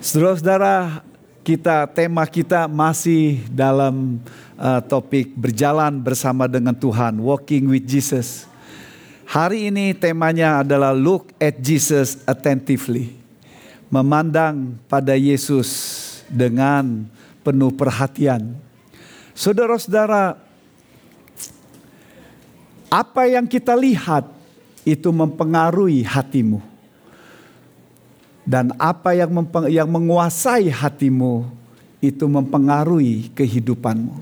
Saudara-saudara, kita tema kita masih dalam uh, topik berjalan bersama dengan Tuhan, walking with Jesus. Hari ini temanya adalah look at Jesus attentively. Memandang pada Yesus dengan penuh perhatian. Saudara-saudara, apa yang kita lihat itu mempengaruhi hatimu dan apa yang, yang menguasai hatimu itu mempengaruhi kehidupanmu.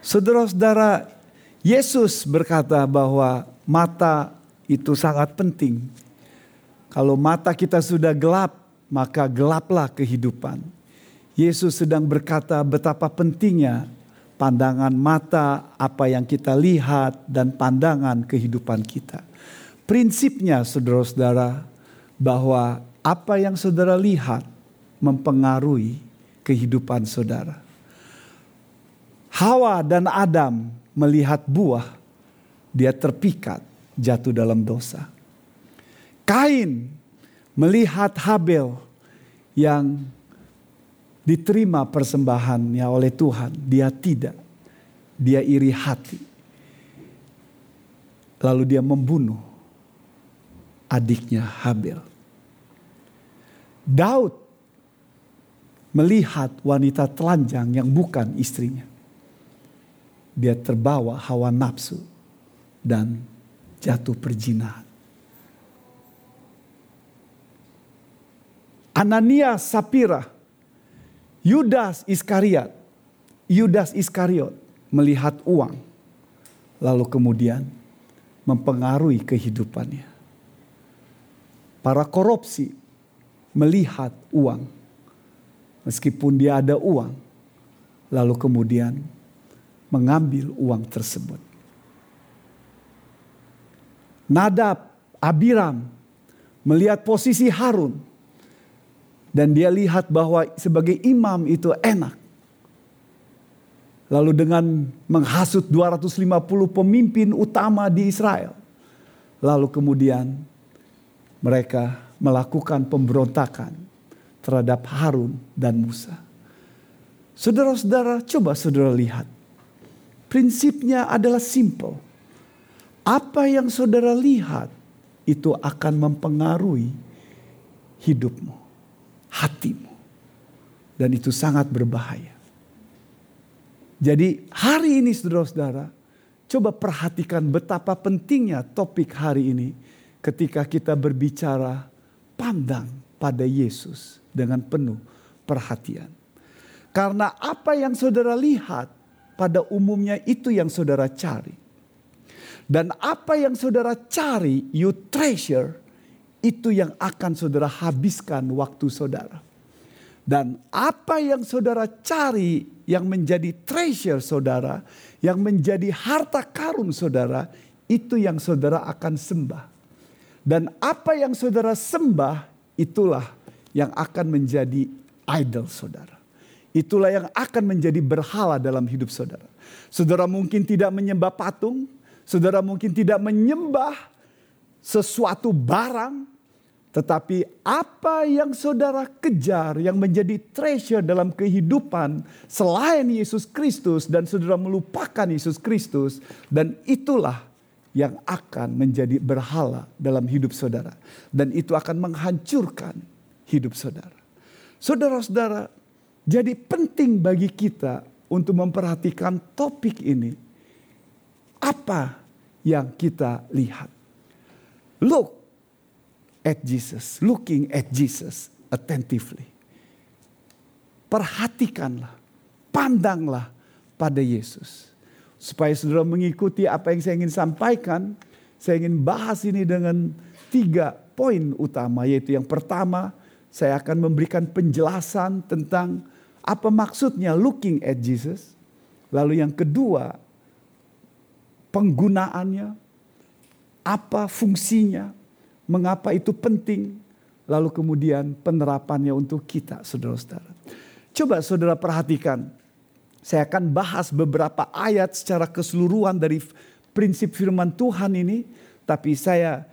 Saudara-saudara, Yesus berkata bahwa mata itu sangat penting. Kalau mata kita sudah gelap, maka gelaplah kehidupan. Yesus sedang berkata betapa pentingnya pandangan mata, apa yang kita lihat, dan pandangan kehidupan kita. Prinsipnya, saudara-saudara, bahwa apa yang saudara lihat mempengaruhi kehidupan saudara. Hawa dan Adam melihat buah, dia terpikat jatuh dalam dosa. Kain melihat Habel yang diterima persembahannya oleh Tuhan, dia tidak. Dia iri hati. Lalu dia membunuh adiknya Habel. Daud melihat wanita telanjang yang bukan istrinya. Dia terbawa hawa nafsu dan jatuh perjinahan. Anania Sapira, Yudas Iskariot, Yudas Iskariot melihat uang, lalu kemudian mempengaruhi kehidupannya. Para korupsi melihat uang. Meskipun dia ada uang, lalu kemudian mengambil uang tersebut. Nadab, Abiram melihat posisi Harun dan dia lihat bahwa sebagai imam itu enak. Lalu dengan menghasut 250 pemimpin utama di Israel. Lalu kemudian mereka melakukan pemberontakan terhadap Harun dan Musa. Saudara-saudara, coba saudara lihat. Prinsipnya adalah simple. Apa yang saudara lihat itu akan mempengaruhi hidupmu, hatimu. Dan itu sangat berbahaya. Jadi hari ini saudara-saudara, coba perhatikan betapa pentingnya topik hari ini ketika kita berbicara pandang pada Yesus dengan penuh perhatian. Karena apa yang saudara lihat pada umumnya itu yang saudara cari. Dan apa yang saudara cari, you treasure, itu yang akan saudara habiskan waktu saudara. Dan apa yang saudara cari yang menjadi treasure saudara, yang menjadi harta karun saudara, itu yang saudara akan sembah. Dan apa yang saudara sembah itulah yang akan menjadi idol saudara. Itulah yang akan menjadi berhala dalam hidup saudara. Saudara mungkin tidak menyembah patung, saudara mungkin tidak menyembah sesuatu barang, tetapi apa yang saudara kejar yang menjadi treasure dalam kehidupan selain Yesus Kristus dan saudara melupakan Yesus Kristus dan itulah yang akan menjadi berhala dalam hidup saudara. Dan itu akan menghancurkan hidup saudara. Saudara-saudara, jadi penting bagi kita untuk memperhatikan topik ini. Apa yang kita lihat? Look at Jesus, looking at Jesus attentively. Perhatikanlah, pandanglah pada Yesus. Supaya saudara mengikuti apa yang saya ingin sampaikan, saya ingin bahas ini dengan tiga poin utama. Yaitu yang pertama, saya akan memberikan penjelasan tentang apa maksudnya looking at Jesus. Lalu yang kedua, penggunaannya, apa fungsinya, mengapa itu penting, lalu kemudian penerapannya untuk kita, saudara-saudara. Coba saudara perhatikan saya akan bahas beberapa ayat secara keseluruhan dari prinsip firman Tuhan ini. Tapi saya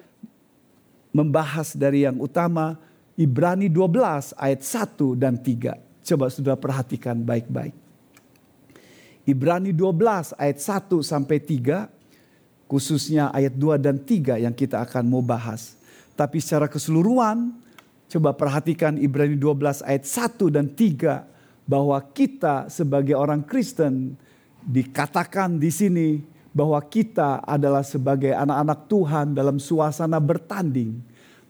membahas dari yang utama Ibrani 12 ayat 1 dan 3. Coba sudah perhatikan baik-baik. Ibrani 12 ayat 1 sampai 3 khususnya ayat 2 dan 3 yang kita akan mau bahas. Tapi secara keseluruhan coba perhatikan Ibrani 12 ayat 1 dan 3 bahwa kita sebagai orang Kristen dikatakan di sini bahwa kita adalah sebagai anak-anak Tuhan dalam suasana bertanding.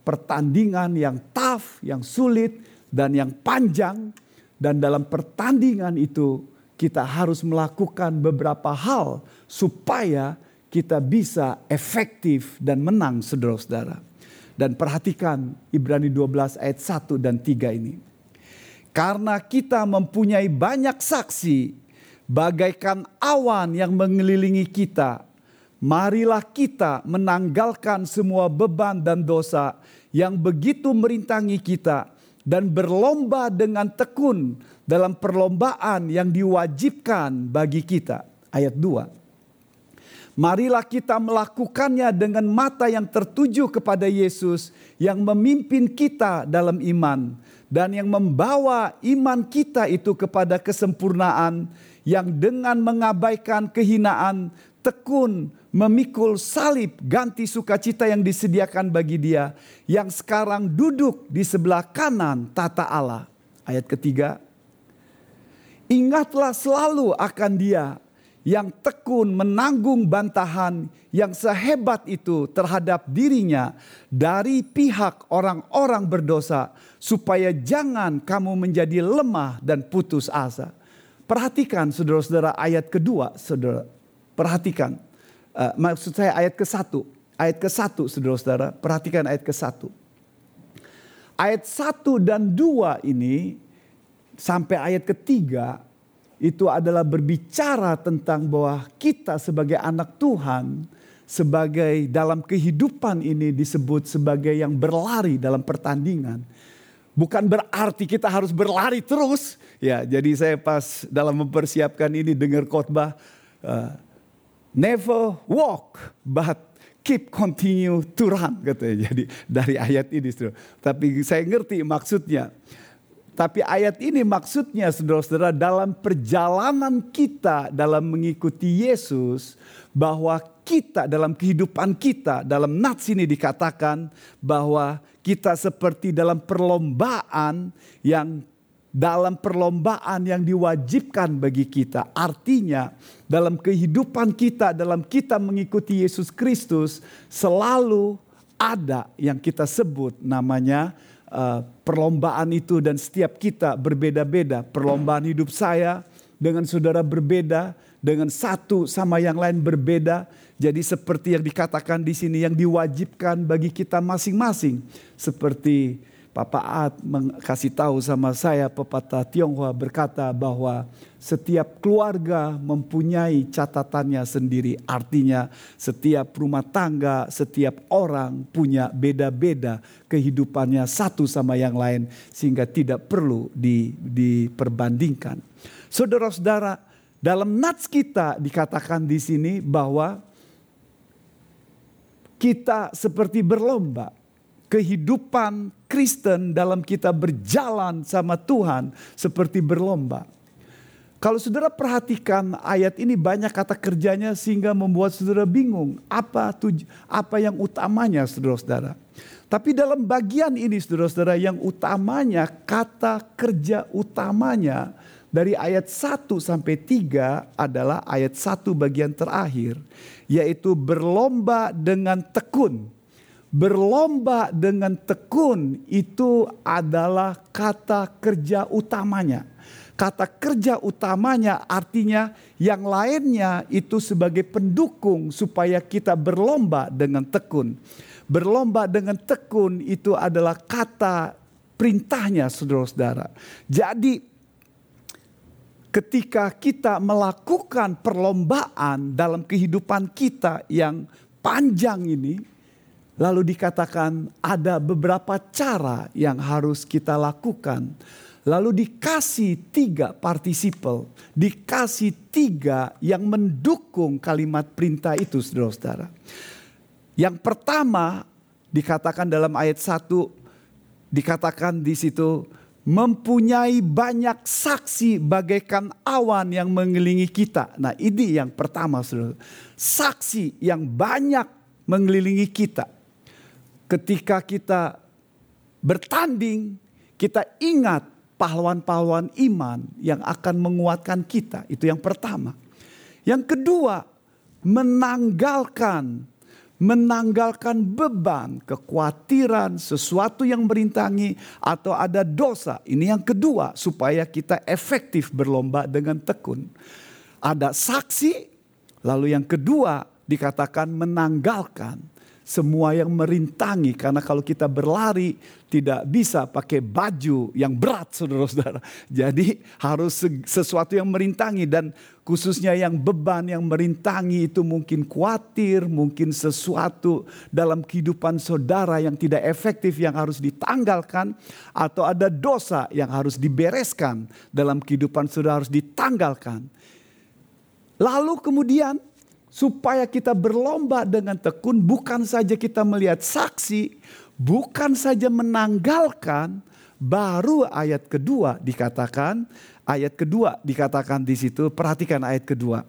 Pertandingan yang tough, yang sulit dan yang panjang dan dalam pertandingan itu kita harus melakukan beberapa hal supaya kita bisa efektif dan menang saudara-saudara. Dan perhatikan Ibrani 12 ayat 1 dan 3 ini. Karena kita mempunyai banyak saksi bagaikan awan yang mengelilingi kita. Marilah kita menanggalkan semua beban dan dosa yang begitu merintangi kita dan berlomba dengan tekun dalam perlombaan yang diwajibkan bagi kita. Ayat 2. Marilah kita melakukannya dengan mata yang tertuju kepada Yesus yang memimpin kita dalam iman dan yang membawa iman kita itu kepada kesempurnaan yang dengan mengabaikan kehinaan tekun memikul salib ganti sukacita yang disediakan bagi dia yang sekarang duduk di sebelah kanan tata Allah. Ayat ketiga, Ingatlah selalu akan dia yang tekun menanggung bantahan yang sehebat itu terhadap dirinya dari pihak orang-orang berdosa, supaya jangan kamu menjadi lemah dan putus asa. Perhatikan saudara-saudara ayat kedua, saudara. Perhatikan, uh, maksud saya ayat ke satu. Ayat ke satu saudara-saudara, perhatikan ayat ke satu. Ayat satu dan dua ini sampai ayat ketiga itu adalah berbicara tentang bahwa kita sebagai anak Tuhan sebagai dalam kehidupan ini disebut sebagai yang berlari dalam pertandingan. Bukan berarti kita harus berlari terus. Ya, jadi saya pas dalam mempersiapkan ini dengar khotbah uh, never walk but keep continue to run katanya. Jadi dari ayat ini, tapi saya ngerti maksudnya. Tapi ayat ini maksudnya saudara-saudara dalam perjalanan kita dalam mengikuti Yesus bahwa kita dalam kehidupan kita dalam nats ini dikatakan bahwa kita seperti dalam perlombaan yang dalam perlombaan yang diwajibkan bagi kita. Artinya dalam kehidupan kita dalam kita mengikuti Yesus Kristus selalu ada yang kita sebut namanya uh, perlombaan itu dan setiap kita berbeda-beda. Perlombaan hidup saya dengan saudara berbeda, dengan satu sama yang lain berbeda. Jadi seperti yang dikatakan di sini yang diwajibkan bagi kita masing-masing. Seperti Papa At kasih tahu sama saya pepatah Tionghoa berkata bahwa setiap keluarga mempunyai catatannya sendiri. Artinya setiap rumah tangga, setiap orang punya beda-beda kehidupannya satu sama yang lain sehingga tidak perlu di, diperbandingkan. Saudara-saudara, dalam nats kita dikatakan di sini bahwa kita seperti berlomba kehidupan Kristen dalam kita berjalan sama Tuhan seperti berlomba. Kalau saudara perhatikan ayat ini banyak kata kerjanya sehingga membuat saudara bingung. Apa tuj apa yang utamanya saudara-saudara. Tapi dalam bagian ini saudara-saudara yang utamanya kata kerja utamanya dari ayat 1 sampai 3 adalah ayat 1 bagian terakhir. Yaitu berlomba dengan tekun berlomba dengan tekun itu adalah kata kerja utamanya. Kata kerja utamanya artinya yang lainnya itu sebagai pendukung supaya kita berlomba dengan tekun. Berlomba dengan tekun itu adalah kata perintahnya saudara-saudara. Jadi ketika kita melakukan perlombaan dalam kehidupan kita yang panjang ini, Lalu dikatakan ada beberapa cara yang harus kita lakukan. Lalu dikasih tiga partisipal, dikasih tiga yang mendukung kalimat perintah itu saudara-saudara. Yang pertama dikatakan dalam ayat 1, dikatakan di situ mempunyai banyak saksi bagaikan awan yang mengelilingi kita. Nah, ini yang pertama, Saudara. Saksi yang banyak mengelilingi kita. Ketika kita bertanding, kita ingat pahlawan-pahlawan iman yang akan menguatkan kita. Itu yang pertama. Yang kedua, menanggalkan menanggalkan beban, kekhawatiran, sesuatu yang merintangi atau ada dosa. Ini yang kedua supaya kita efektif berlomba dengan tekun. Ada saksi, lalu yang kedua dikatakan menanggalkan semua yang merintangi karena kalau kita berlari tidak bisa pakai baju yang berat saudara-saudara. Jadi harus sesuatu yang merintangi dan khususnya yang beban yang merintangi itu mungkin khawatir, mungkin sesuatu dalam kehidupan saudara yang tidak efektif yang harus ditanggalkan atau ada dosa yang harus dibereskan dalam kehidupan saudara harus ditanggalkan. Lalu kemudian supaya kita berlomba dengan tekun bukan saja kita melihat saksi, bukan saja menanggalkan, baru ayat kedua dikatakan, ayat kedua dikatakan di situ, perhatikan ayat kedua.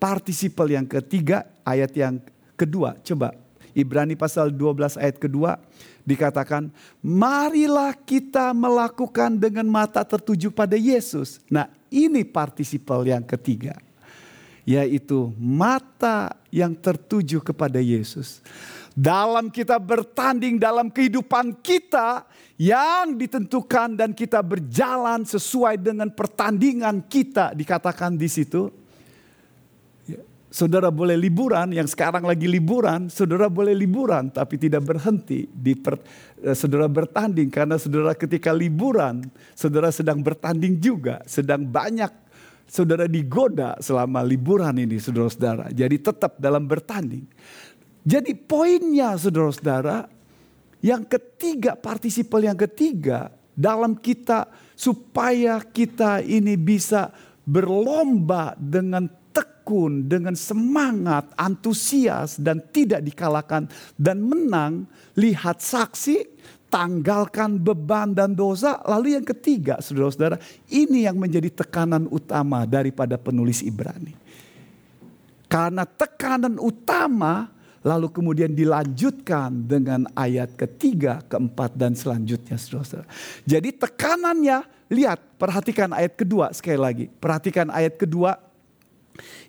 Partisipal yang ketiga, ayat yang kedua, coba Ibrani pasal 12 ayat kedua dikatakan, marilah kita melakukan dengan mata tertuju pada Yesus. Nah ini partisipal yang ketiga yaitu mata yang tertuju kepada Yesus. Dalam kita bertanding dalam kehidupan kita yang ditentukan dan kita berjalan sesuai dengan pertandingan kita dikatakan di situ. Ya, saudara boleh liburan, yang sekarang lagi liburan, saudara boleh liburan tapi tidak berhenti di per, eh, saudara bertanding karena saudara ketika liburan, saudara sedang bertanding juga, sedang banyak saudara digoda selama liburan ini saudara-saudara. Jadi tetap dalam bertanding. Jadi poinnya saudara-saudara, yang ketiga, partisipal yang ketiga dalam kita supaya kita ini bisa berlomba dengan tekun, dengan semangat, antusias dan tidak dikalahkan dan menang, lihat saksi, tanggalkan beban dan dosa. Lalu yang ketiga, saudara-saudara, ini yang menjadi tekanan utama daripada penulis Ibrani. Karena tekanan utama lalu kemudian dilanjutkan dengan ayat ketiga, keempat dan selanjutnya saudara-saudara. Jadi tekanannya, lihat perhatikan ayat kedua sekali lagi. Perhatikan ayat kedua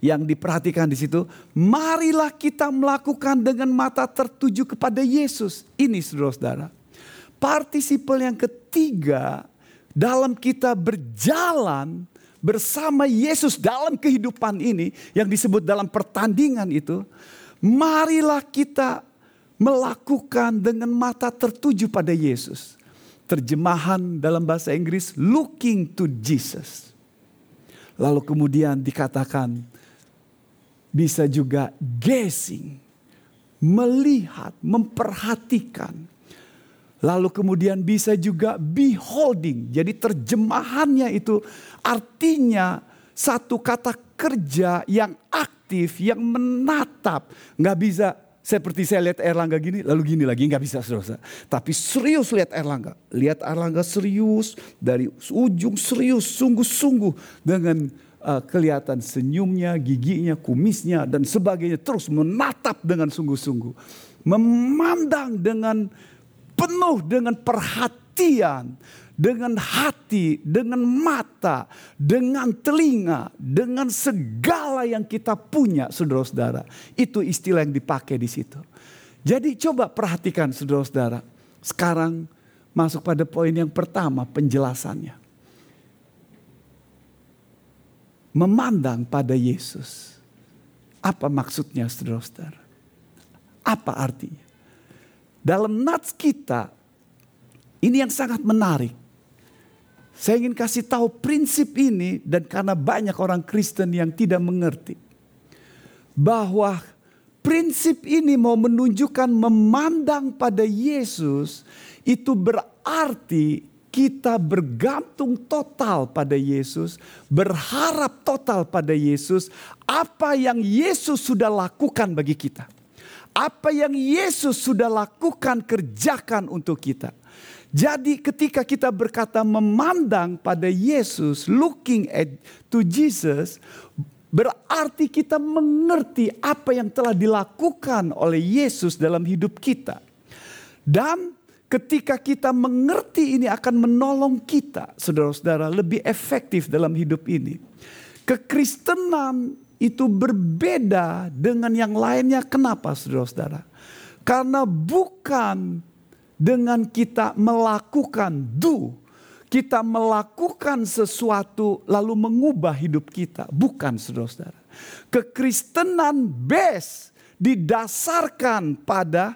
yang diperhatikan di situ, marilah kita melakukan dengan mata tertuju kepada Yesus. Ini saudara-saudara Partisipal yang ketiga dalam kita berjalan bersama Yesus dalam kehidupan ini yang disebut dalam pertandingan itu, marilah kita melakukan dengan mata tertuju pada Yesus. Terjemahan dalam bahasa Inggris looking to Jesus. Lalu kemudian dikatakan bisa juga gazing, melihat, memperhatikan Lalu kemudian bisa juga beholding. Jadi terjemahannya itu artinya satu kata kerja yang aktif, yang menatap. Nggak bisa seperti saya lihat Erlangga gini, lalu gini lagi. Nggak bisa saudara. Tapi serius lihat Erlangga. Lihat Erlangga serius, dari ujung serius, sungguh-sungguh. Dengan uh, kelihatan senyumnya, giginya, kumisnya, dan sebagainya. Terus menatap dengan sungguh-sungguh. Memandang dengan penuh dengan perhatian, dengan hati, dengan mata, dengan telinga, dengan segala yang kita punya, saudara-saudara. Itu istilah yang dipakai di situ. Jadi coba perhatikan saudara-saudara. Sekarang masuk pada poin yang pertama, penjelasannya. Memandang pada Yesus. Apa maksudnya saudara-saudara? Apa artinya? Dalam nats kita, ini yang sangat menarik. Saya ingin kasih tahu prinsip ini dan karena banyak orang Kristen yang tidak mengerti. Bahwa prinsip ini mau menunjukkan memandang pada Yesus itu berarti kita bergantung total pada Yesus, berharap total pada Yesus, apa yang Yesus sudah lakukan bagi kita. Apa yang Yesus sudah lakukan kerjakan untuk kita. Jadi ketika kita berkata memandang pada Yesus, looking at to Jesus, berarti kita mengerti apa yang telah dilakukan oleh Yesus dalam hidup kita. Dan ketika kita mengerti ini akan menolong kita, saudara-saudara, lebih efektif dalam hidup ini. Kekristenan itu berbeda dengan yang lainnya. Kenapa, saudara-saudara? Karena bukan dengan kita melakukan do, kita melakukan sesuatu lalu mengubah hidup kita. Bukan saudara-saudara. Kekristenan base didasarkan pada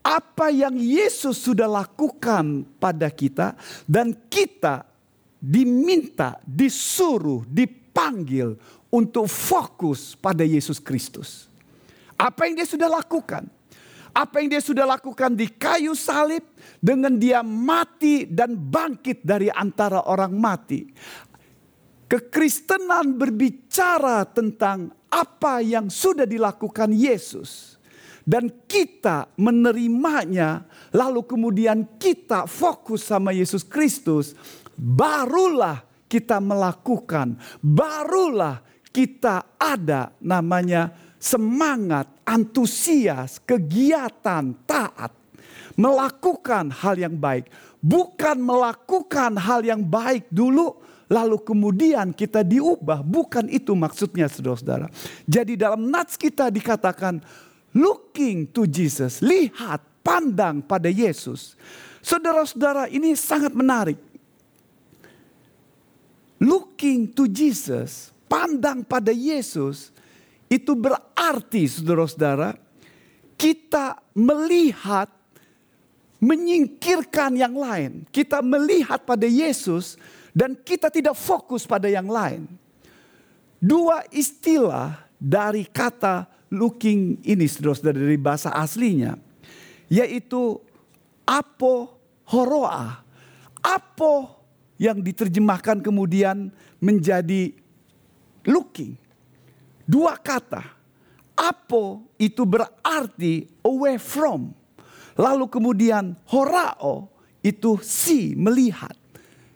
apa yang Yesus sudah lakukan pada kita dan kita diminta, disuruh, dipanggil untuk fokus pada Yesus Kristus. Apa yang dia sudah lakukan? apa yang dia sudah lakukan di kayu salib dengan dia mati dan bangkit dari antara orang mati. Kekristenan berbicara tentang apa yang sudah dilakukan Yesus dan kita menerimanya lalu kemudian kita fokus sama Yesus Kristus barulah kita melakukan barulah kita ada namanya semangat, antusias, kegiatan, taat. Melakukan hal yang baik. Bukan melakukan hal yang baik dulu lalu kemudian kita diubah. Bukan itu maksudnya saudara-saudara. Jadi dalam nats kita dikatakan looking to Jesus. Lihat, pandang pada Yesus. Saudara-saudara ini sangat menarik. Looking to Jesus, pandang pada Yesus itu berarti saudara-saudara kita melihat menyingkirkan yang lain. Kita melihat pada Yesus dan kita tidak fokus pada yang lain. Dua istilah dari kata looking ini saudara-saudara dari bahasa aslinya. Yaitu apo horoa. Apo yang diterjemahkan kemudian menjadi looking Dua kata. Apo itu berarti away from. Lalu kemudian horao itu si melihat.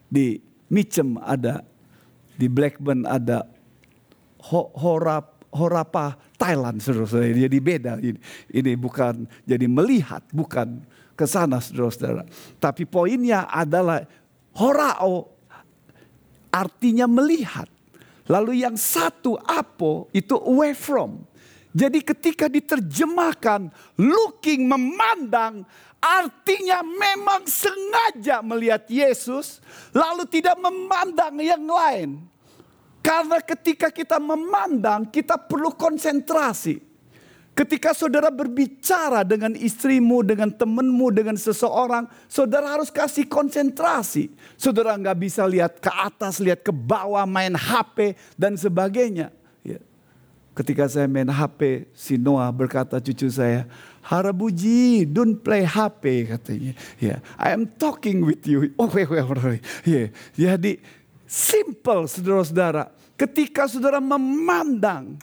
Di Mitchem ada, di Blackburn ada ho, horap, horapa Thailand saudara-saudara. Jadi beda ini. Ini bukan jadi melihat, bukan ke sana saudara-saudara. Tapi poinnya adalah horao artinya melihat. Lalu yang satu apo itu away from. Jadi ketika diterjemahkan looking memandang artinya memang sengaja melihat Yesus lalu tidak memandang yang lain. Karena ketika kita memandang kita perlu konsentrasi. Ketika saudara berbicara dengan istrimu, dengan temanmu, dengan seseorang, saudara harus kasih konsentrasi. Saudara nggak bisa lihat ke atas, lihat ke bawah, main HP dan sebagainya. Ya. Ketika saya main HP, si Noah berkata cucu saya, Harabuji, don't play HP katanya. Ya, I am talking with you. Oh, wait, wait, wait. Ya. Jadi simple saudara-saudara. Ketika saudara memandang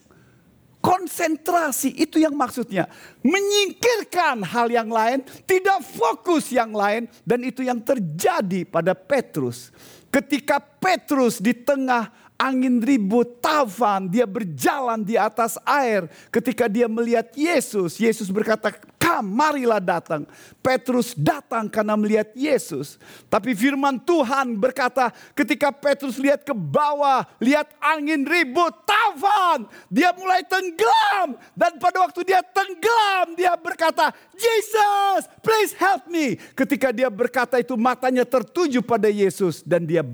Konsentrasi itu yang maksudnya. Menyingkirkan hal yang lain, tidak fokus yang lain. Dan itu yang terjadi pada Petrus. Ketika Petrus di tengah angin ribut, tavan, dia berjalan di atas air. Ketika dia melihat Yesus, Yesus berkata, "Kam, marilah datang." Petrus datang karena melihat Yesus. Tapi firman Tuhan berkata, ketika Petrus lihat ke bawah, lihat angin ribut, tavan, dia mulai tenggelam. Dan pada waktu dia tenggelam, dia berkata, "Jesus, please help me." Ketika dia berkata itu, matanya tertuju pada Yesus dan dia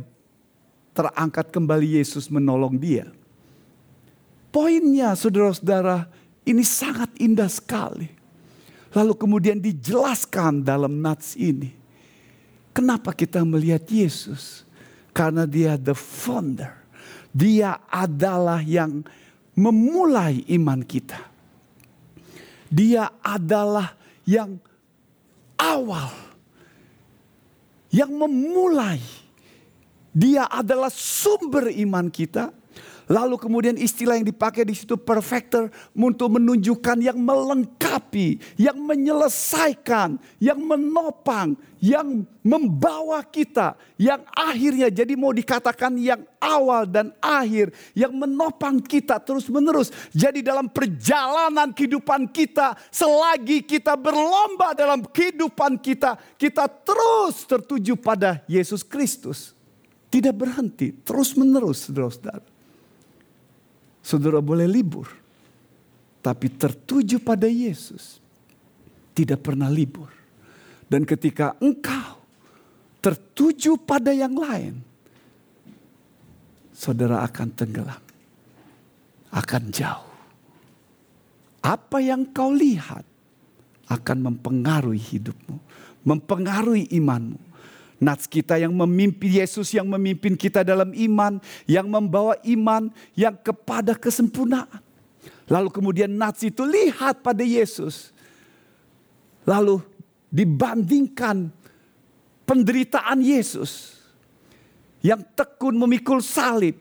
terangkat kembali Yesus menolong dia. Poinnya saudara-saudara ini sangat indah sekali. Lalu kemudian dijelaskan dalam nats ini. Kenapa kita melihat Yesus? Karena dia the founder. Dia adalah yang memulai iman kita. Dia adalah yang awal. Yang memulai dia adalah sumber iman kita. Lalu kemudian istilah yang dipakai di situ perfecter untuk menunjukkan yang melengkapi, yang menyelesaikan, yang menopang, yang membawa kita, yang akhirnya jadi mau dikatakan yang awal dan akhir, yang menopang kita terus-menerus. Jadi dalam perjalanan kehidupan kita, selagi kita berlomba dalam kehidupan kita, kita terus tertuju pada Yesus Kristus. Tidak berhenti, terus-menerus saudara-saudara. Saudara boleh libur, tapi tertuju pada Yesus. Tidak pernah libur. Dan ketika engkau tertuju pada yang lain, saudara akan tenggelam, akan jauh. Apa yang kau lihat akan mempengaruhi hidupmu, mempengaruhi imanmu. Nats kita yang memimpin Yesus yang memimpin kita dalam iman, yang membawa iman yang kepada kesempurnaan. Lalu kemudian Nats itu lihat pada Yesus. Lalu dibandingkan penderitaan Yesus yang tekun memikul salib.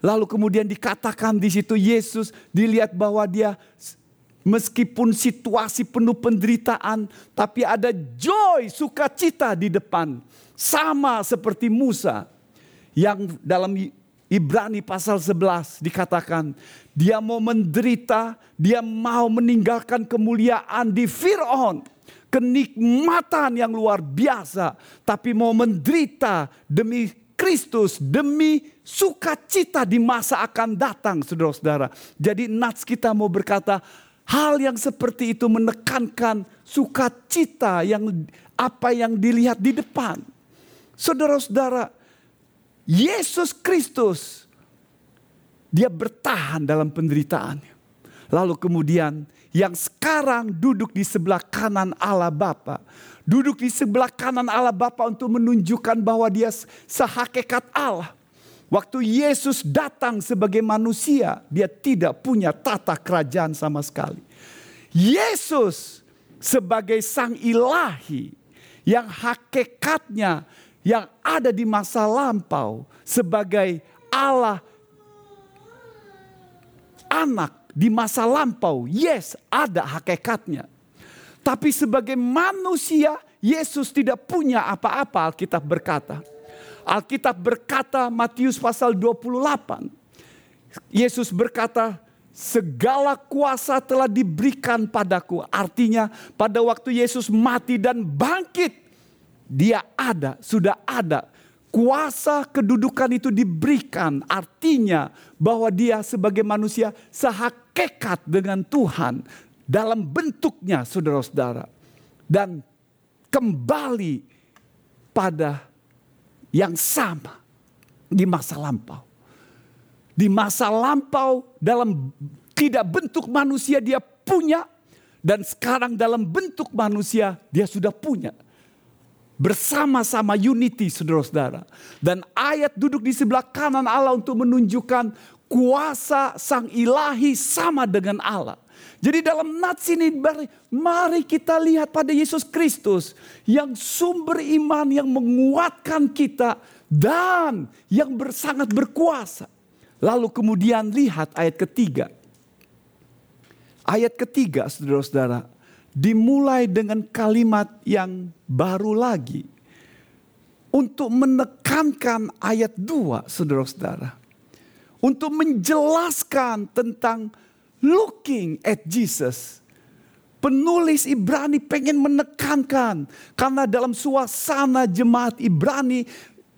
Lalu kemudian dikatakan di situ Yesus dilihat bahwa dia meskipun situasi penuh penderitaan tapi ada joy sukacita di depan sama seperti Musa yang dalam Ibrani pasal 11 dikatakan dia mau menderita, dia mau meninggalkan kemuliaan di Fir'aun. Kenikmatan yang luar biasa, tapi mau menderita demi Kristus, demi sukacita di masa akan datang, saudara-saudara. Jadi nats kita mau berkata, hal yang seperti itu menekankan sukacita yang apa yang dilihat di depan. Saudara-saudara, Yesus Kristus dia bertahan dalam penderitaannya. Lalu kemudian yang sekarang duduk di sebelah kanan Allah Bapa, duduk di sebelah kanan Allah Bapa untuk menunjukkan bahwa dia sehakikat Allah. Waktu Yesus datang sebagai manusia, dia tidak punya tata kerajaan sama sekali. Yesus sebagai sang ilahi yang hakikatnya yang ada di masa lampau sebagai Allah anak di masa lampau. Yes, ada hakikatnya. Tapi sebagai manusia, Yesus tidak punya apa-apa Alkitab berkata. Alkitab berkata Matius pasal 28. Yesus berkata, segala kuasa telah diberikan padaku. Artinya pada waktu Yesus mati dan bangkit, dia ada, sudah ada. Kuasa kedudukan itu diberikan, artinya bahwa dia sebagai manusia sehakikat dengan Tuhan dalam bentuknya, saudara-saudara, dan kembali pada yang sama di masa lampau. Di masa lampau, dalam tidak bentuk manusia, dia punya, dan sekarang dalam bentuk manusia, dia sudah punya bersama-sama unity saudara-saudara. Dan ayat duduk di sebelah kanan Allah untuk menunjukkan kuasa sang ilahi sama dengan Allah. Jadi dalam nats ini mari kita lihat pada Yesus Kristus yang sumber iman yang menguatkan kita dan yang sangat berkuasa. Lalu kemudian lihat ayat ketiga. Ayat ketiga saudara-saudara dimulai dengan kalimat yang baru lagi. Untuk menekankan ayat 2 saudara-saudara. Untuk menjelaskan tentang looking at Jesus. Penulis Ibrani pengen menekankan karena dalam suasana jemaat Ibrani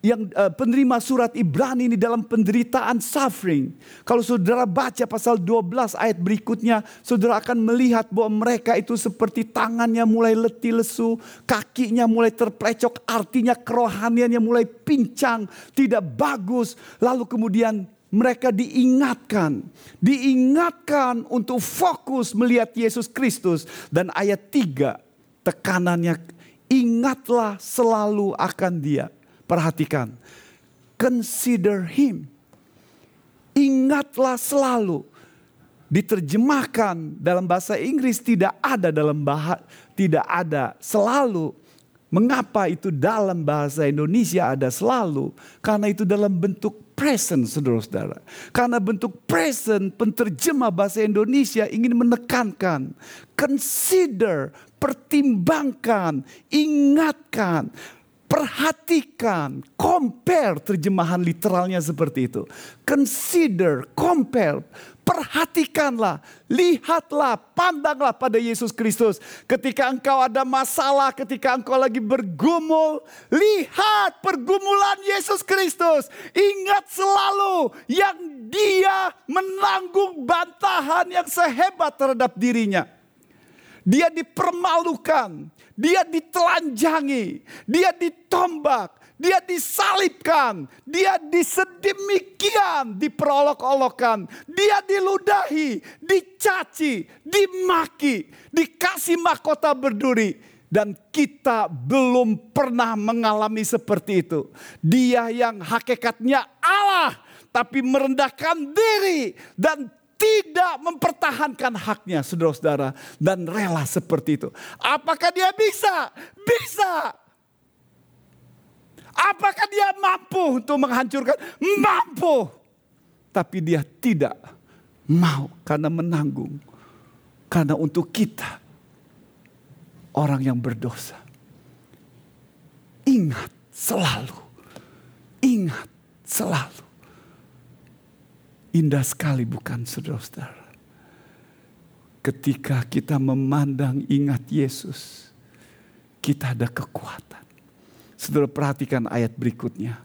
yang uh, penerima surat Ibrani ini dalam penderitaan suffering. Kalau saudara baca pasal 12 ayat berikutnya, saudara akan melihat bahwa mereka itu seperti tangannya mulai letih lesu, kakinya mulai terplecok, artinya kerohaniannya mulai pincang, tidak bagus. Lalu kemudian mereka diingatkan, diingatkan untuk fokus melihat Yesus Kristus dan ayat 3 tekanannya ingatlah selalu akan dia Perhatikan. Consider him. Ingatlah selalu. Diterjemahkan dalam bahasa Inggris tidak ada dalam bahasa tidak ada selalu Mengapa itu dalam bahasa Indonesia ada selalu? Karena itu dalam bentuk present saudara-saudara. Karena bentuk present penterjemah bahasa Indonesia ingin menekankan. Consider, pertimbangkan, ingatkan, perhatikan, compare terjemahan literalnya seperti itu. Consider, compare, Perhatikanlah, lihatlah, pandanglah pada Yesus Kristus. Ketika engkau ada masalah, ketika engkau lagi bergumul, lihat pergumulan Yesus Kristus. Ingat selalu yang dia menanggung bantahan yang sehebat terhadap dirinya. Dia dipermalukan, dia ditelanjangi, dia ditombak, dia disalibkan, dia disedemikian diperolok-olokkan, dia diludahi, dicaci, dimaki, dikasih mahkota berduri. Dan kita belum pernah mengalami seperti itu. Dia yang hakikatnya Allah, tapi merendahkan diri dan tidak mempertahankan haknya, saudara-saudara, dan rela seperti itu. Apakah dia bisa? Bisa. Apakah dia mampu untuk menghancurkan? Mampu. Tapi dia tidak mau karena menanggung. Karena untuk kita orang yang berdosa. Ingat selalu. Ingat selalu. Indah sekali bukan saudara-saudara. Ketika kita memandang ingat Yesus. Kita ada kekuatan Saudara perhatikan ayat berikutnya.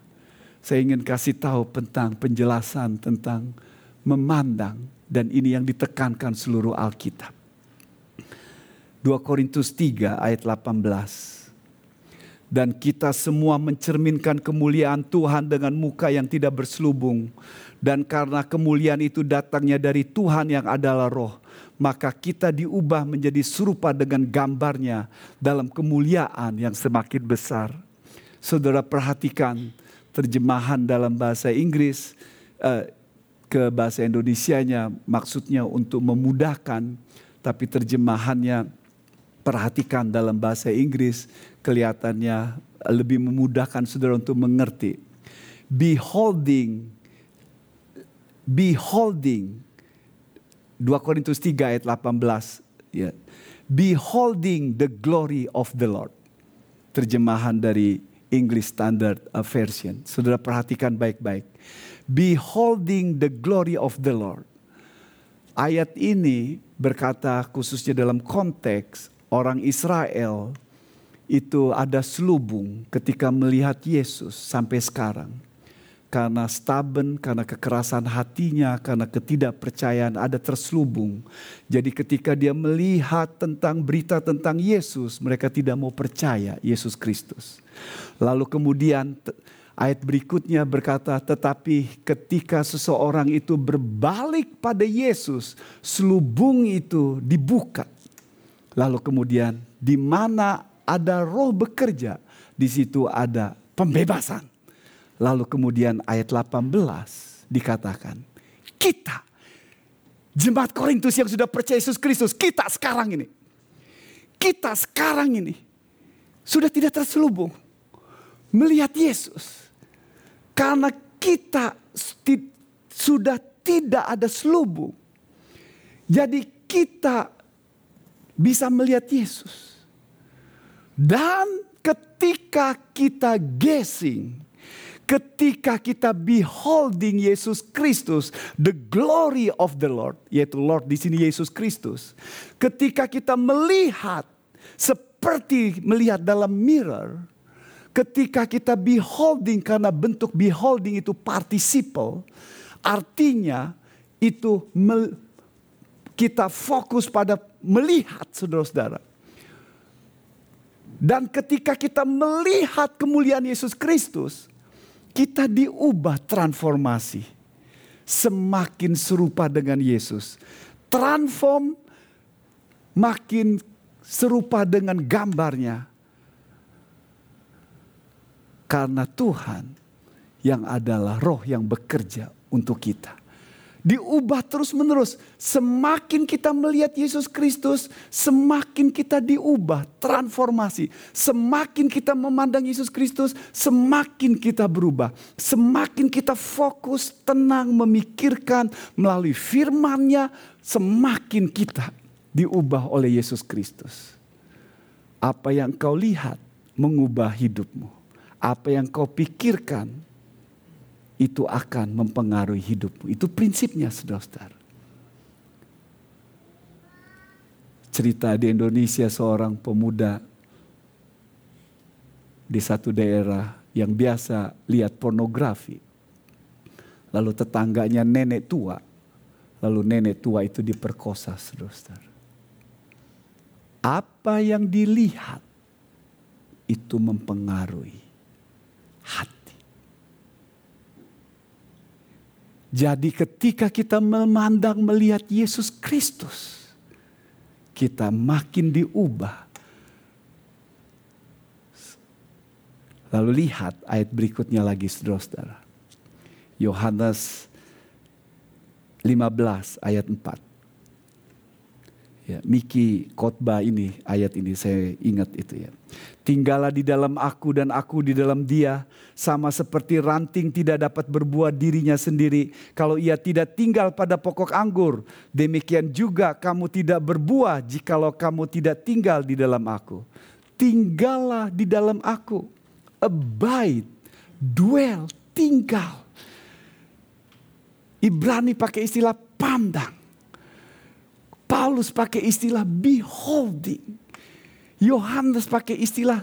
Saya ingin kasih tahu tentang penjelasan tentang memandang dan ini yang ditekankan seluruh Alkitab. 2 Korintus 3 ayat 18. Dan kita semua mencerminkan kemuliaan Tuhan dengan muka yang tidak berselubung. Dan karena kemuliaan itu datangnya dari Tuhan yang adalah roh. Maka kita diubah menjadi serupa dengan gambarnya dalam kemuliaan yang semakin besar saudara perhatikan terjemahan dalam bahasa Inggris uh, ke bahasa Indonesianya maksudnya untuk memudahkan tapi terjemahannya perhatikan dalam bahasa Inggris kelihatannya lebih memudahkan saudara untuk mengerti. Beholding beholding 2 Korintus 3 ayat 18 ya. Beholding the glory of the Lord. Terjemahan dari English Standard Version. Saudara perhatikan baik-baik. Beholding the glory of the Lord. Ayat ini berkata khususnya dalam konteks orang Israel itu ada selubung ketika melihat Yesus sampai sekarang karena stubborn, karena kekerasan hatinya, karena ketidakpercayaan ada terselubung. Jadi ketika dia melihat tentang berita tentang Yesus, mereka tidak mau percaya Yesus Kristus. Lalu kemudian ayat berikutnya berkata, tetapi ketika seseorang itu berbalik pada Yesus, selubung itu dibuka. Lalu kemudian di mana ada roh bekerja, di situ ada pembebasan. Lalu kemudian ayat 18 dikatakan, kita jemaat Korintus yang sudah percaya Yesus Kristus, kita sekarang ini. Kita sekarang ini sudah tidak terselubung melihat Yesus. Karena kita sudah tidak ada selubung. Jadi kita bisa melihat Yesus. Dan ketika kita guessing, ketika kita beholding Yesus Kristus, the glory of the Lord, yaitu Lord di sini Yesus Kristus. Ketika kita melihat seperti melihat dalam mirror, ketika kita beholding karena bentuk beholding itu participle, artinya itu kita fokus pada melihat saudara-saudara. Dan ketika kita melihat kemuliaan Yesus Kristus, kita diubah transformasi. Semakin serupa dengan Yesus. Transform makin serupa dengan gambarnya. Karena Tuhan yang adalah roh yang bekerja untuk kita. Diubah terus-menerus. Semakin kita melihat Yesus Kristus, semakin kita diubah, transformasi. Semakin kita memandang Yesus Kristus, semakin kita berubah. Semakin kita fokus, tenang, memikirkan melalui firman-Nya, semakin kita diubah oleh Yesus Kristus. Apa yang kau lihat mengubah hidupmu. Apa yang kau pikirkan itu akan mempengaruhi hidupmu. Itu prinsipnya saudara-saudara. Cerita di Indonesia seorang pemuda di satu daerah yang biasa lihat pornografi. Lalu tetangganya nenek tua. Lalu nenek tua itu diperkosa saudara-saudara. Apa yang dilihat itu mempengaruhi hati. Jadi ketika kita memandang melihat Yesus Kristus, kita makin diubah. Lalu lihat ayat berikutnya lagi saudara-saudara. Yohanes 15 ayat 4. Ya, Miki khotbah ini, ayat ini saya ingat itu ya. Tinggallah di dalam aku dan aku di dalam dia. Sama seperti ranting tidak dapat berbuah dirinya sendiri. Kalau ia tidak tinggal pada pokok anggur. Demikian juga kamu tidak berbuah jikalau kamu tidak tinggal di dalam aku. Tinggallah di dalam aku. Abide, dwell, tinggal. Ibrani pakai istilah pandang. Paulus pakai istilah beholding. Yohanes pakai istilah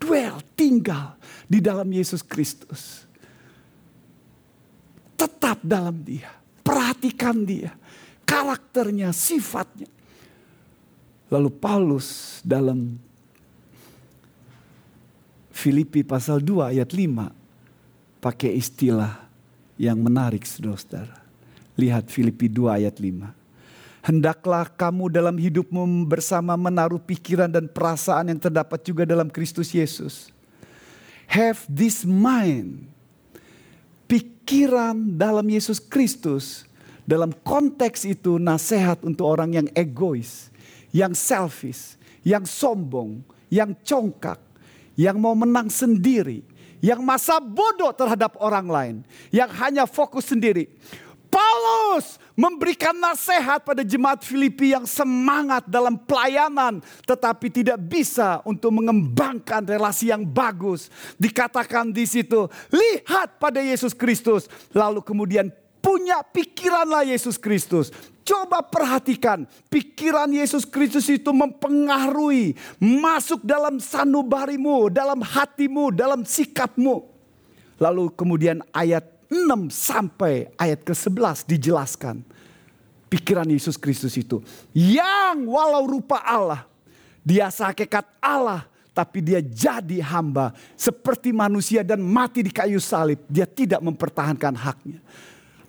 dwell, tinggal di dalam Yesus Kristus. Tetap dalam dia, perhatikan dia, karakternya, sifatnya. Lalu Paulus dalam Filipi pasal 2 ayat 5 pakai istilah yang menarik saudara-saudara. Lihat Filipi 2 ayat 5. Hendaklah kamu dalam hidupmu bersama menaruh pikiran dan perasaan yang terdapat juga dalam Kristus Yesus. Have this mind. Pikiran dalam Yesus Kristus. Dalam konteks itu nasihat untuk orang yang egois. Yang selfish. Yang sombong. Yang congkak. Yang mau menang sendiri. Yang masa bodoh terhadap orang lain. Yang hanya fokus sendiri Paulus memberikan nasihat pada jemaat Filipi yang semangat dalam pelayanan tetapi tidak bisa untuk mengembangkan relasi yang bagus. Dikatakan di situ, lihat pada Yesus Kristus lalu kemudian punya pikiranlah Yesus Kristus. Coba perhatikan, pikiran Yesus Kristus itu mempengaruhi, masuk dalam sanubarimu, dalam hatimu, dalam sikapmu. Lalu kemudian ayat 6 sampai ayat ke-11 dijelaskan. Pikiran Yesus Kristus itu. Yang walau rupa Allah. Dia sehakikat Allah. Tapi dia jadi hamba. Seperti manusia dan mati di kayu salib. Dia tidak mempertahankan haknya.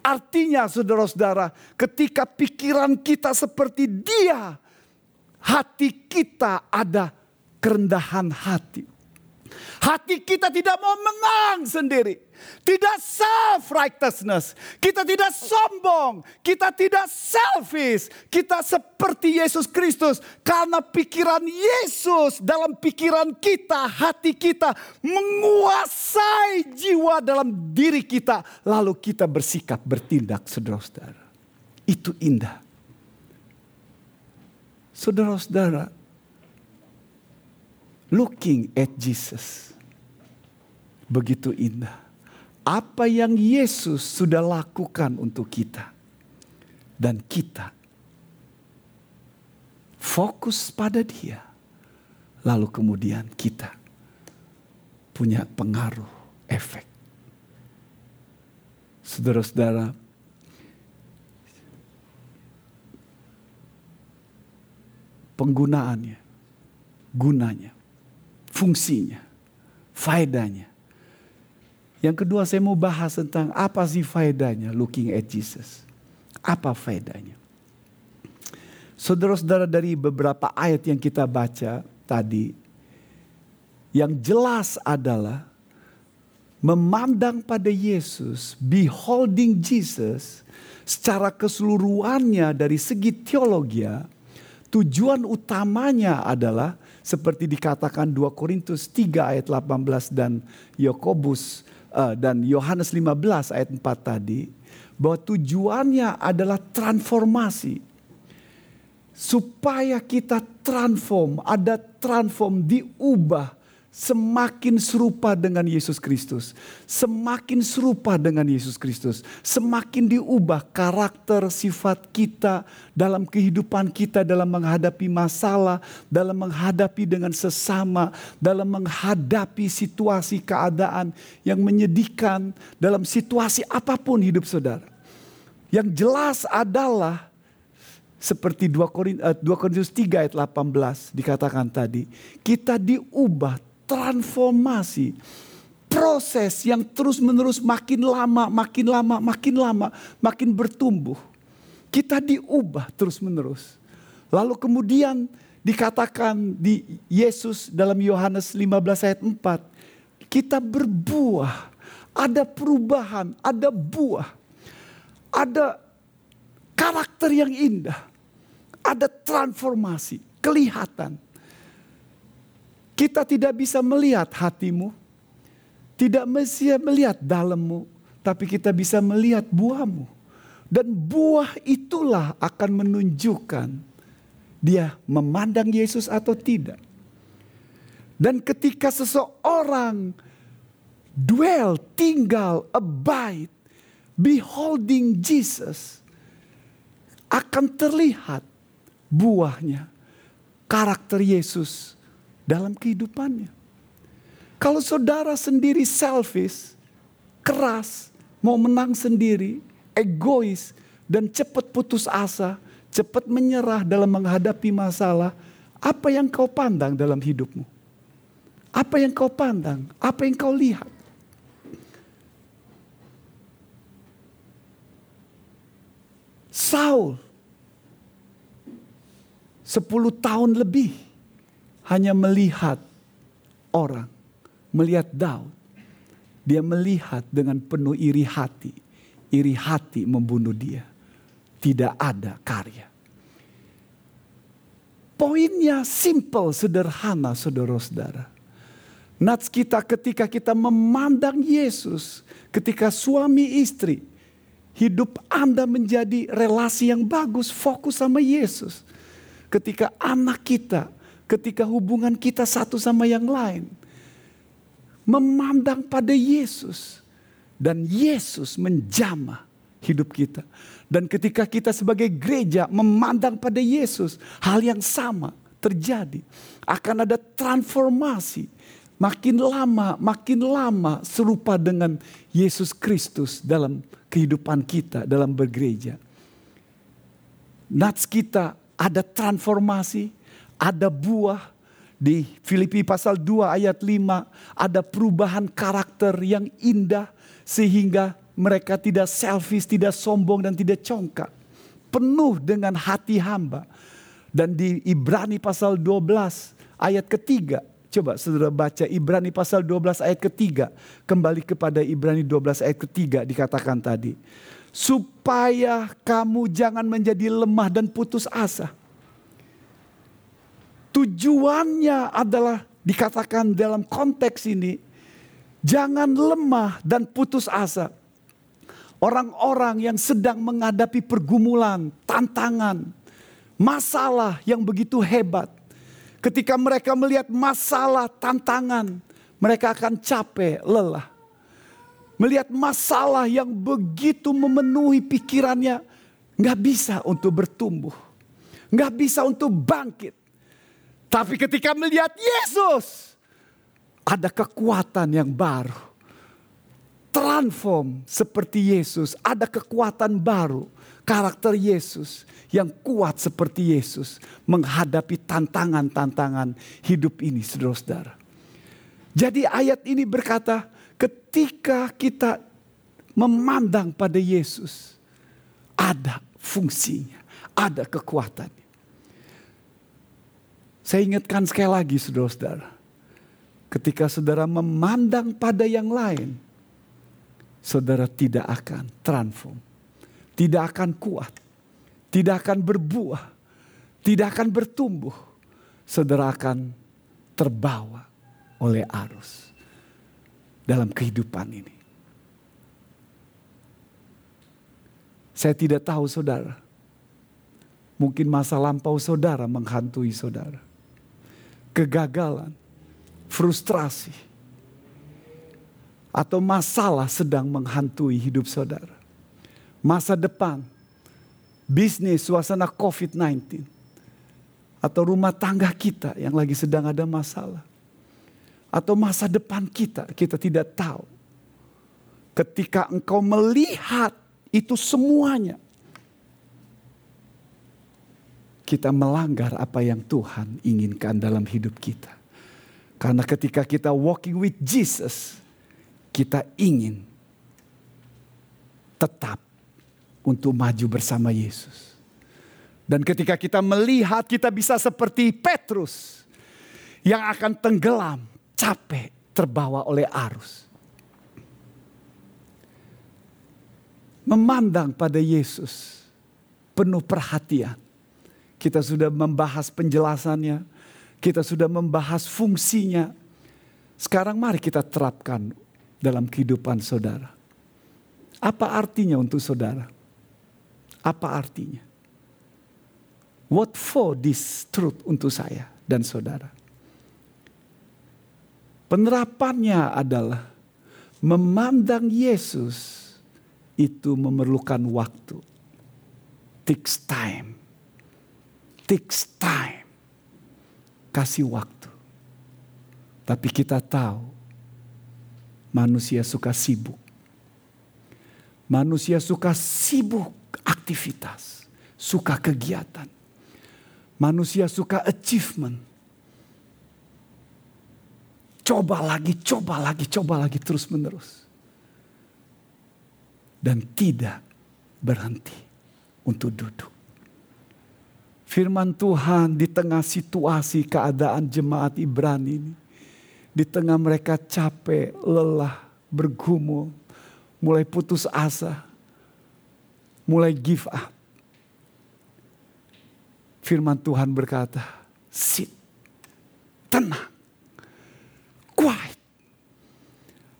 Artinya saudara-saudara ketika pikiran kita seperti dia. Hati kita ada kerendahan hati. Hati kita tidak mau menang sendiri. Tidak self-righteousness. Kita tidak sombong. Kita tidak selfish. Kita seperti Yesus Kristus. Karena pikiran Yesus dalam pikiran kita, hati kita menguasai jiwa dalam diri kita. Lalu kita bersikap, bertindak saudara-saudara. Itu indah. Saudara-saudara, looking at Jesus. Begitu indah. Apa yang Yesus sudah lakukan untuk kita. Dan kita fokus pada dia. Lalu kemudian kita punya pengaruh, efek. Saudara-saudara, penggunaannya, gunanya fungsinya, faedahnya. Yang kedua saya mau bahas tentang apa sih faedahnya looking at Jesus. Apa faedahnya? Saudara-saudara dari beberapa ayat yang kita baca tadi, yang jelas adalah memandang pada Yesus, beholding Jesus, secara keseluruhannya dari segi teologi, tujuan utamanya adalah seperti dikatakan 2 Korintus 3 ayat 18 dan Yakobus uh, dan Yohanes 15 ayat 4 tadi bahwa tujuannya adalah transformasi. Supaya kita transform, ada transform diubah semakin serupa dengan Yesus Kristus, semakin serupa dengan Yesus Kristus, semakin diubah karakter sifat kita dalam kehidupan kita dalam menghadapi masalah, dalam menghadapi dengan sesama, dalam menghadapi situasi keadaan yang menyedihkan dalam situasi apa pun hidup saudara. Yang jelas adalah seperti 2 Korintus 3 ayat 18 dikatakan tadi, kita diubah transformasi proses yang terus-menerus makin lama, makin lama, makin lama, makin bertumbuh. Kita diubah terus-menerus. Lalu kemudian dikatakan di Yesus dalam Yohanes 15 ayat 4, kita berbuah, ada perubahan, ada buah, ada karakter yang indah, ada transformasi, kelihatan. Kita tidak bisa melihat hatimu, tidak bisa melihat dalammu, tapi kita bisa melihat buahmu. Dan buah itulah akan menunjukkan dia memandang Yesus atau tidak. Dan ketika seseorang dwell, tinggal, abide, beholding Jesus, akan terlihat buahnya, karakter Yesus dalam kehidupannya. Kalau saudara sendiri selfish, keras, mau menang sendiri, egois, dan cepat putus asa, cepat menyerah dalam menghadapi masalah, apa yang kau pandang dalam hidupmu? Apa yang kau pandang? Apa yang kau lihat? Saul, sepuluh tahun lebih hanya melihat orang, melihat Daud. Dia melihat dengan penuh iri hati. Iri hati membunuh dia. Tidak ada karya. Poinnya simple, sederhana saudara-saudara. Nats kita ketika kita memandang Yesus, ketika suami istri, hidup Anda menjadi relasi yang bagus, fokus sama Yesus. Ketika anak kita ketika hubungan kita satu sama yang lain. Memandang pada Yesus. Dan Yesus menjamah hidup kita. Dan ketika kita sebagai gereja memandang pada Yesus, hal yang sama terjadi. Akan ada transformasi. Makin lama, makin lama serupa dengan Yesus Kristus dalam kehidupan kita, dalam bergereja. Nats kita ada transformasi, ada buah di Filipi pasal 2 ayat 5 ada perubahan karakter yang indah sehingga mereka tidak selfish, tidak sombong dan tidak congkak. Penuh dengan hati hamba. Dan di Ibrani pasal 12 ayat ketiga. Coba saudara baca Ibrani pasal 12 ayat ketiga. Kembali kepada Ibrani 12 ayat ketiga dikatakan tadi. Supaya kamu jangan menjadi lemah dan putus asa Tujuannya adalah dikatakan dalam konteks ini, jangan lemah dan putus asa. Orang-orang yang sedang menghadapi pergumulan, tantangan, masalah yang begitu hebat. Ketika mereka melihat masalah, tantangan, mereka akan capek, lelah. Melihat masalah yang begitu memenuhi pikirannya, nggak bisa untuk bertumbuh, nggak bisa untuk bangkit. Tapi ketika melihat Yesus, ada kekuatan yang baru. Transform seperti Yesus, ada kekuatan baru. Karakter Yesus yang kuat seperti Yesus menghadapi tantangan-tantangan hidup ini, saudara-saudara. Jadi ayat ini berkata, ketika kita memandang pada Yesus, ada fungsinya, ada kekuatan. Saya ingatkan sekali lagi saudara-saudara. Ketika saudara memandang pada yang lain, saudara tidak akan transform. tidak akan kuat, tidak akan berbuah, tidak akan bertumbuh. Saudara akan terbawa oleh arus dalam kehidupan ini. Saya tidak tahu saudara. Mungkin masa lampau saudara menghantui saudara. Kegagalan, frustrasi, atau masalah sedang menghantui hidup saudara. Masa depan, bisnis, suasana COVID-19, atau rumah tangga kita yang lagi sedang ada masalah, atau masa depan kita, kita tidak tahu. Ketika engkau melihat itu semuanya. Kita melanggar apa yang Tuhan inginkan dalam hidup kita. Karena ketika kita walking with Jesus, kita ingin tetap untuk maju bersama Yesus. Dan ketika kita melihat kita bisa seperti Petrus yang akan tenggelam, capek, terbawa oleh arus. memandang pada Yesus penuh perhatian. Kita sudah membahas penjelasannya, kita sudah membahas fungsinya. Sekarang mari kita terapkan dalam kehidupan saudara. Apa artinya untuk saudara? Apa artinya? What for this truth untuk saya dan saudara? Penerapannya adalah memandang Yesus itu memerlukan waktu. Takes time. Takes time. Kasih waktu. Tapi kita tahu manusia suka sibuk. Manusia suka sibuk aktivitas, suka kegiatan. Manusia suka achievement. Coba lagi, coba lagi, coba lagi terus menerus dan tidak berhenti untuk duduk. Firman Tuhan di tengah situasi keadaan jemaat Ibrani ini. Di tengah mereka capek, lelah, bergumul, mulai putus asa, mulai give up. Firman Tuhan berkata, sit, tenang, quiet,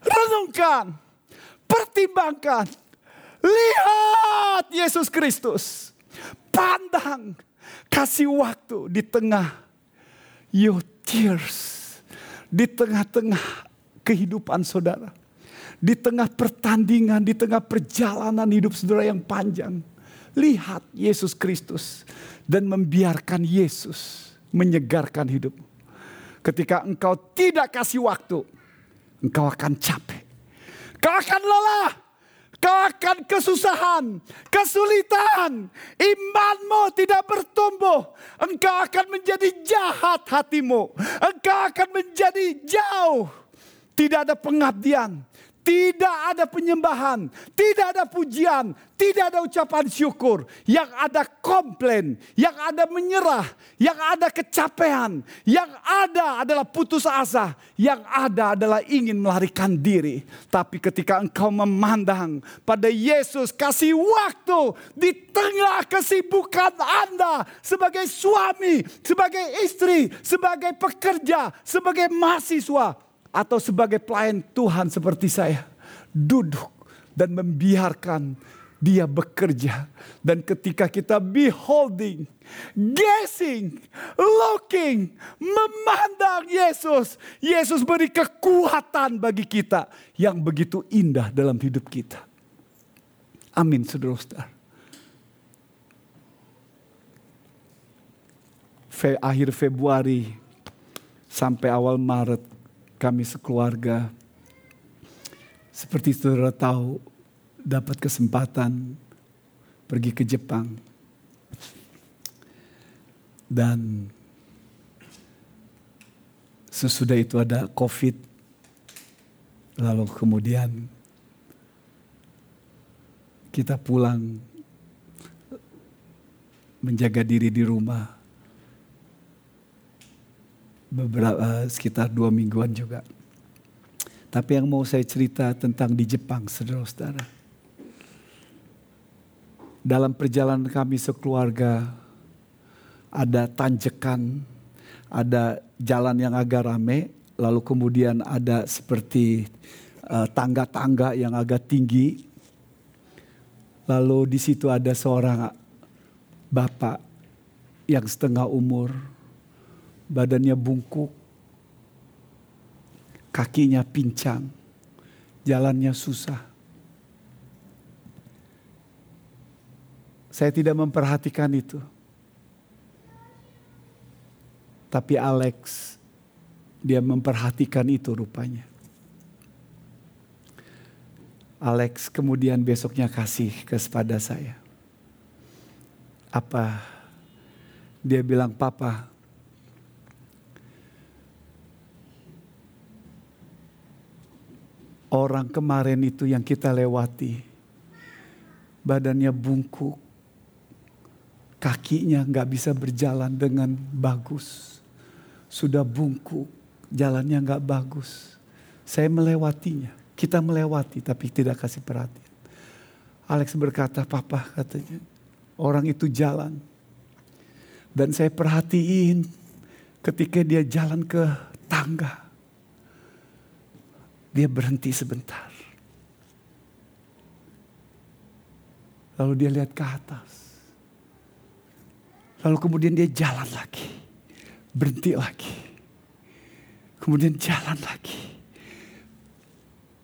renungkan, pertimbangkan, Lihat Yesus Kristus. Pandang. Kasih waktu di tengah your tears. Di tengah-tengah kehidupan saudara. Di tengah pertandingan, di tengah perjalanan hidup saudara yang panjang. Lihat Yesus Kristus. Dan membiarkan Yesus menyegarkan hidupmu. Ketika engkau tidak kasih waktu, engkau akan capek. Kau akan lelah. Kau akan kesusahan, kesulitan, imanmu tidak bertumbuh. Engkau akan menjadi jahat hatimu. Engkau akan menjadi jauh. Tidak ada pengabdian, tidak ada penyembahan, tidak ada pujian, tidak ada ucapan syukur. Yang ada komplain, yang ada menyerah, yang ada kecapean, yang ada adalah putus asa, yang ada adalah ingin melarikan diri. Tapi ketika engkau memandang pada Yesus kasih waktu di tengah kesibukan Anda sebagai suami, sebagai istri, sebagai pekerja, sebagai mahasiswa atau sebagai pelayan Tuhan seperti saya duduk dan membiarkan dia bekerja dan ketika kita beholding, guessing, looking, memandang Yesus, Yesus beri kekuatan bagi kita yang begitu indah dalam hidup kita. Amin, saudara-saudara. Fe, akhir Februari sampai awal Maret kami sekeluarga seperti saudara tahu dapat kesempatan pergi ke Jepang. Dan sesudah itu ada COVID lalu kemudian kita pulang menjaga diri di rumah beberapa eh, sekitar dua mingguan juga. Tapi yang mau saya cerita tentang di Jepang, saudara-saudara. dalam perjalanan kami sekeluarga ada tanjakan, ada jalan yang agak rame, lalu kemudian ada seperti uh, tangga-tangga yang agak tinggi. Lalu di situ ada seorang bapak yang setengah umur, badannya bungkuk, kakinya pincang, jalannya susah. Saya tidak memperhatikan itu. Tapi Alex, dia memperhatikan itu rupanya. Alex kemudian besoknya kasih kepada saya. Apa? Dia bilang, Papa, orang kemarin itu yang kita lewati, badannya bungkuk, kakinya nggak bisa berjalan dengan bagus, sudah bungkuk, jalannya nggak bagus. Saya melewatinya, kita melewati tapi tidak kasih perhatian. Alex berkata, Papa katanya, orang itu jalan. Dan saya perhatiin ketika dia jalan ke tangga. Dia berhenti sebentar. Lalu dia lihat ke atas. Lalu kemudian dia jalan lagi. Berhenti lagi. Kemudian jalan lagi.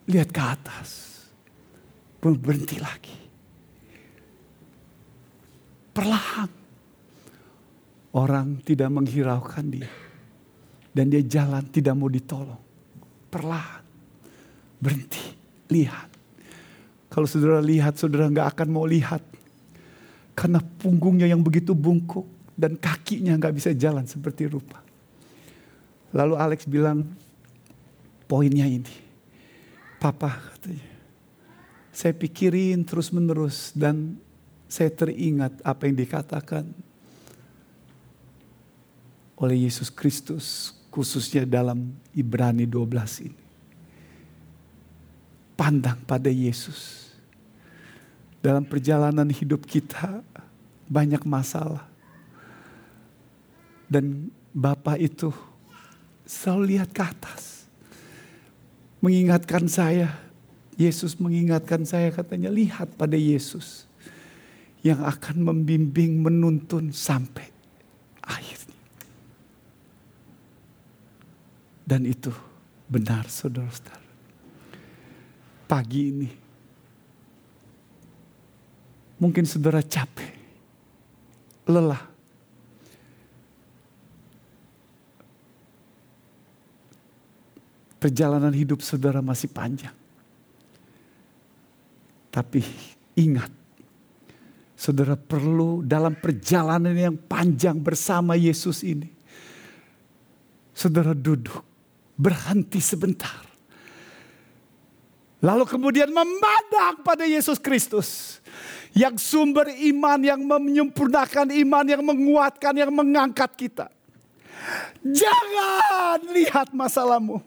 Lihat ke atas. Berhenti lagi. Perlahan. Orang tidak menghiraukan dia. Dan dia jalan tidak mau ditolong. Perlahan. Berhenti. Lihat. Kalau saudara lihat, saudara nggak akan mau lihat karena punggungnya yang begitu bungkuk dan kakinya nggak bisa jalan seperti rupa. Lalu Alex bilang, poinnya ini. Papa katanya, saya pikirin terus menerus dan saya teringat apa yang dikatakan oleh Yesus Kristus khususnya dalam Ibrani 12 ini. Pandang pada Yesus dalam perjalanan hidup kita banyak masalah. Dan Bapak itu selalu lihat ke atas. Mengingatkan saya, Yesus mengingatkan saya katanya lihat pada Yesus. Yang akan membimbing menuntun sampai akhirnya. Dan itu benar saudara-saudara. Pagi ini Mungkin saudara capek, lelah. Perjalanan hidup saudara masih panjang. Tapi ingat, saudara perlu dalam perjalanan yang panjang bersama Yesus ini. Saudara duduk, berhenti sebentar. Lalu kemudian memandang pada Yesus Kristus yang sumber iman, yang menyempurnakan iman, yang menguatkan, yang mengangkat kita. Jangan lihat masalahmu.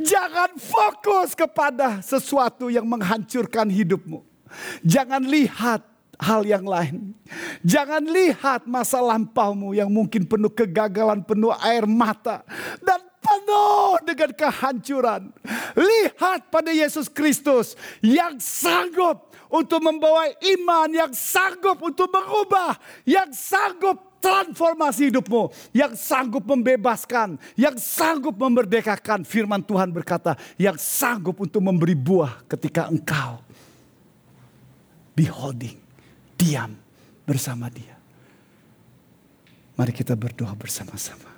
Jangan fokus kepada sesuatu yang menghancurkan hidupmu. Jangan lihat hal yang lain. Jangan lihat masa lampaumu yang mungkin penuh kegagalan, penuh air mata. Dan penuh dengan kehancuran. Lihat pada Yesus Kristus yang sanggup untuk membawa iman yang sanggup untuk mengubah, yang sanggup transformasi hidupmu, yang sanggup membebaskan, yang sanggup memerdekakan. Firman Tuhan berkata, yang sanggup untuk memberi buah ketika engkau beholding, diam bersama dia. Mari kita berdoa bersama-sama.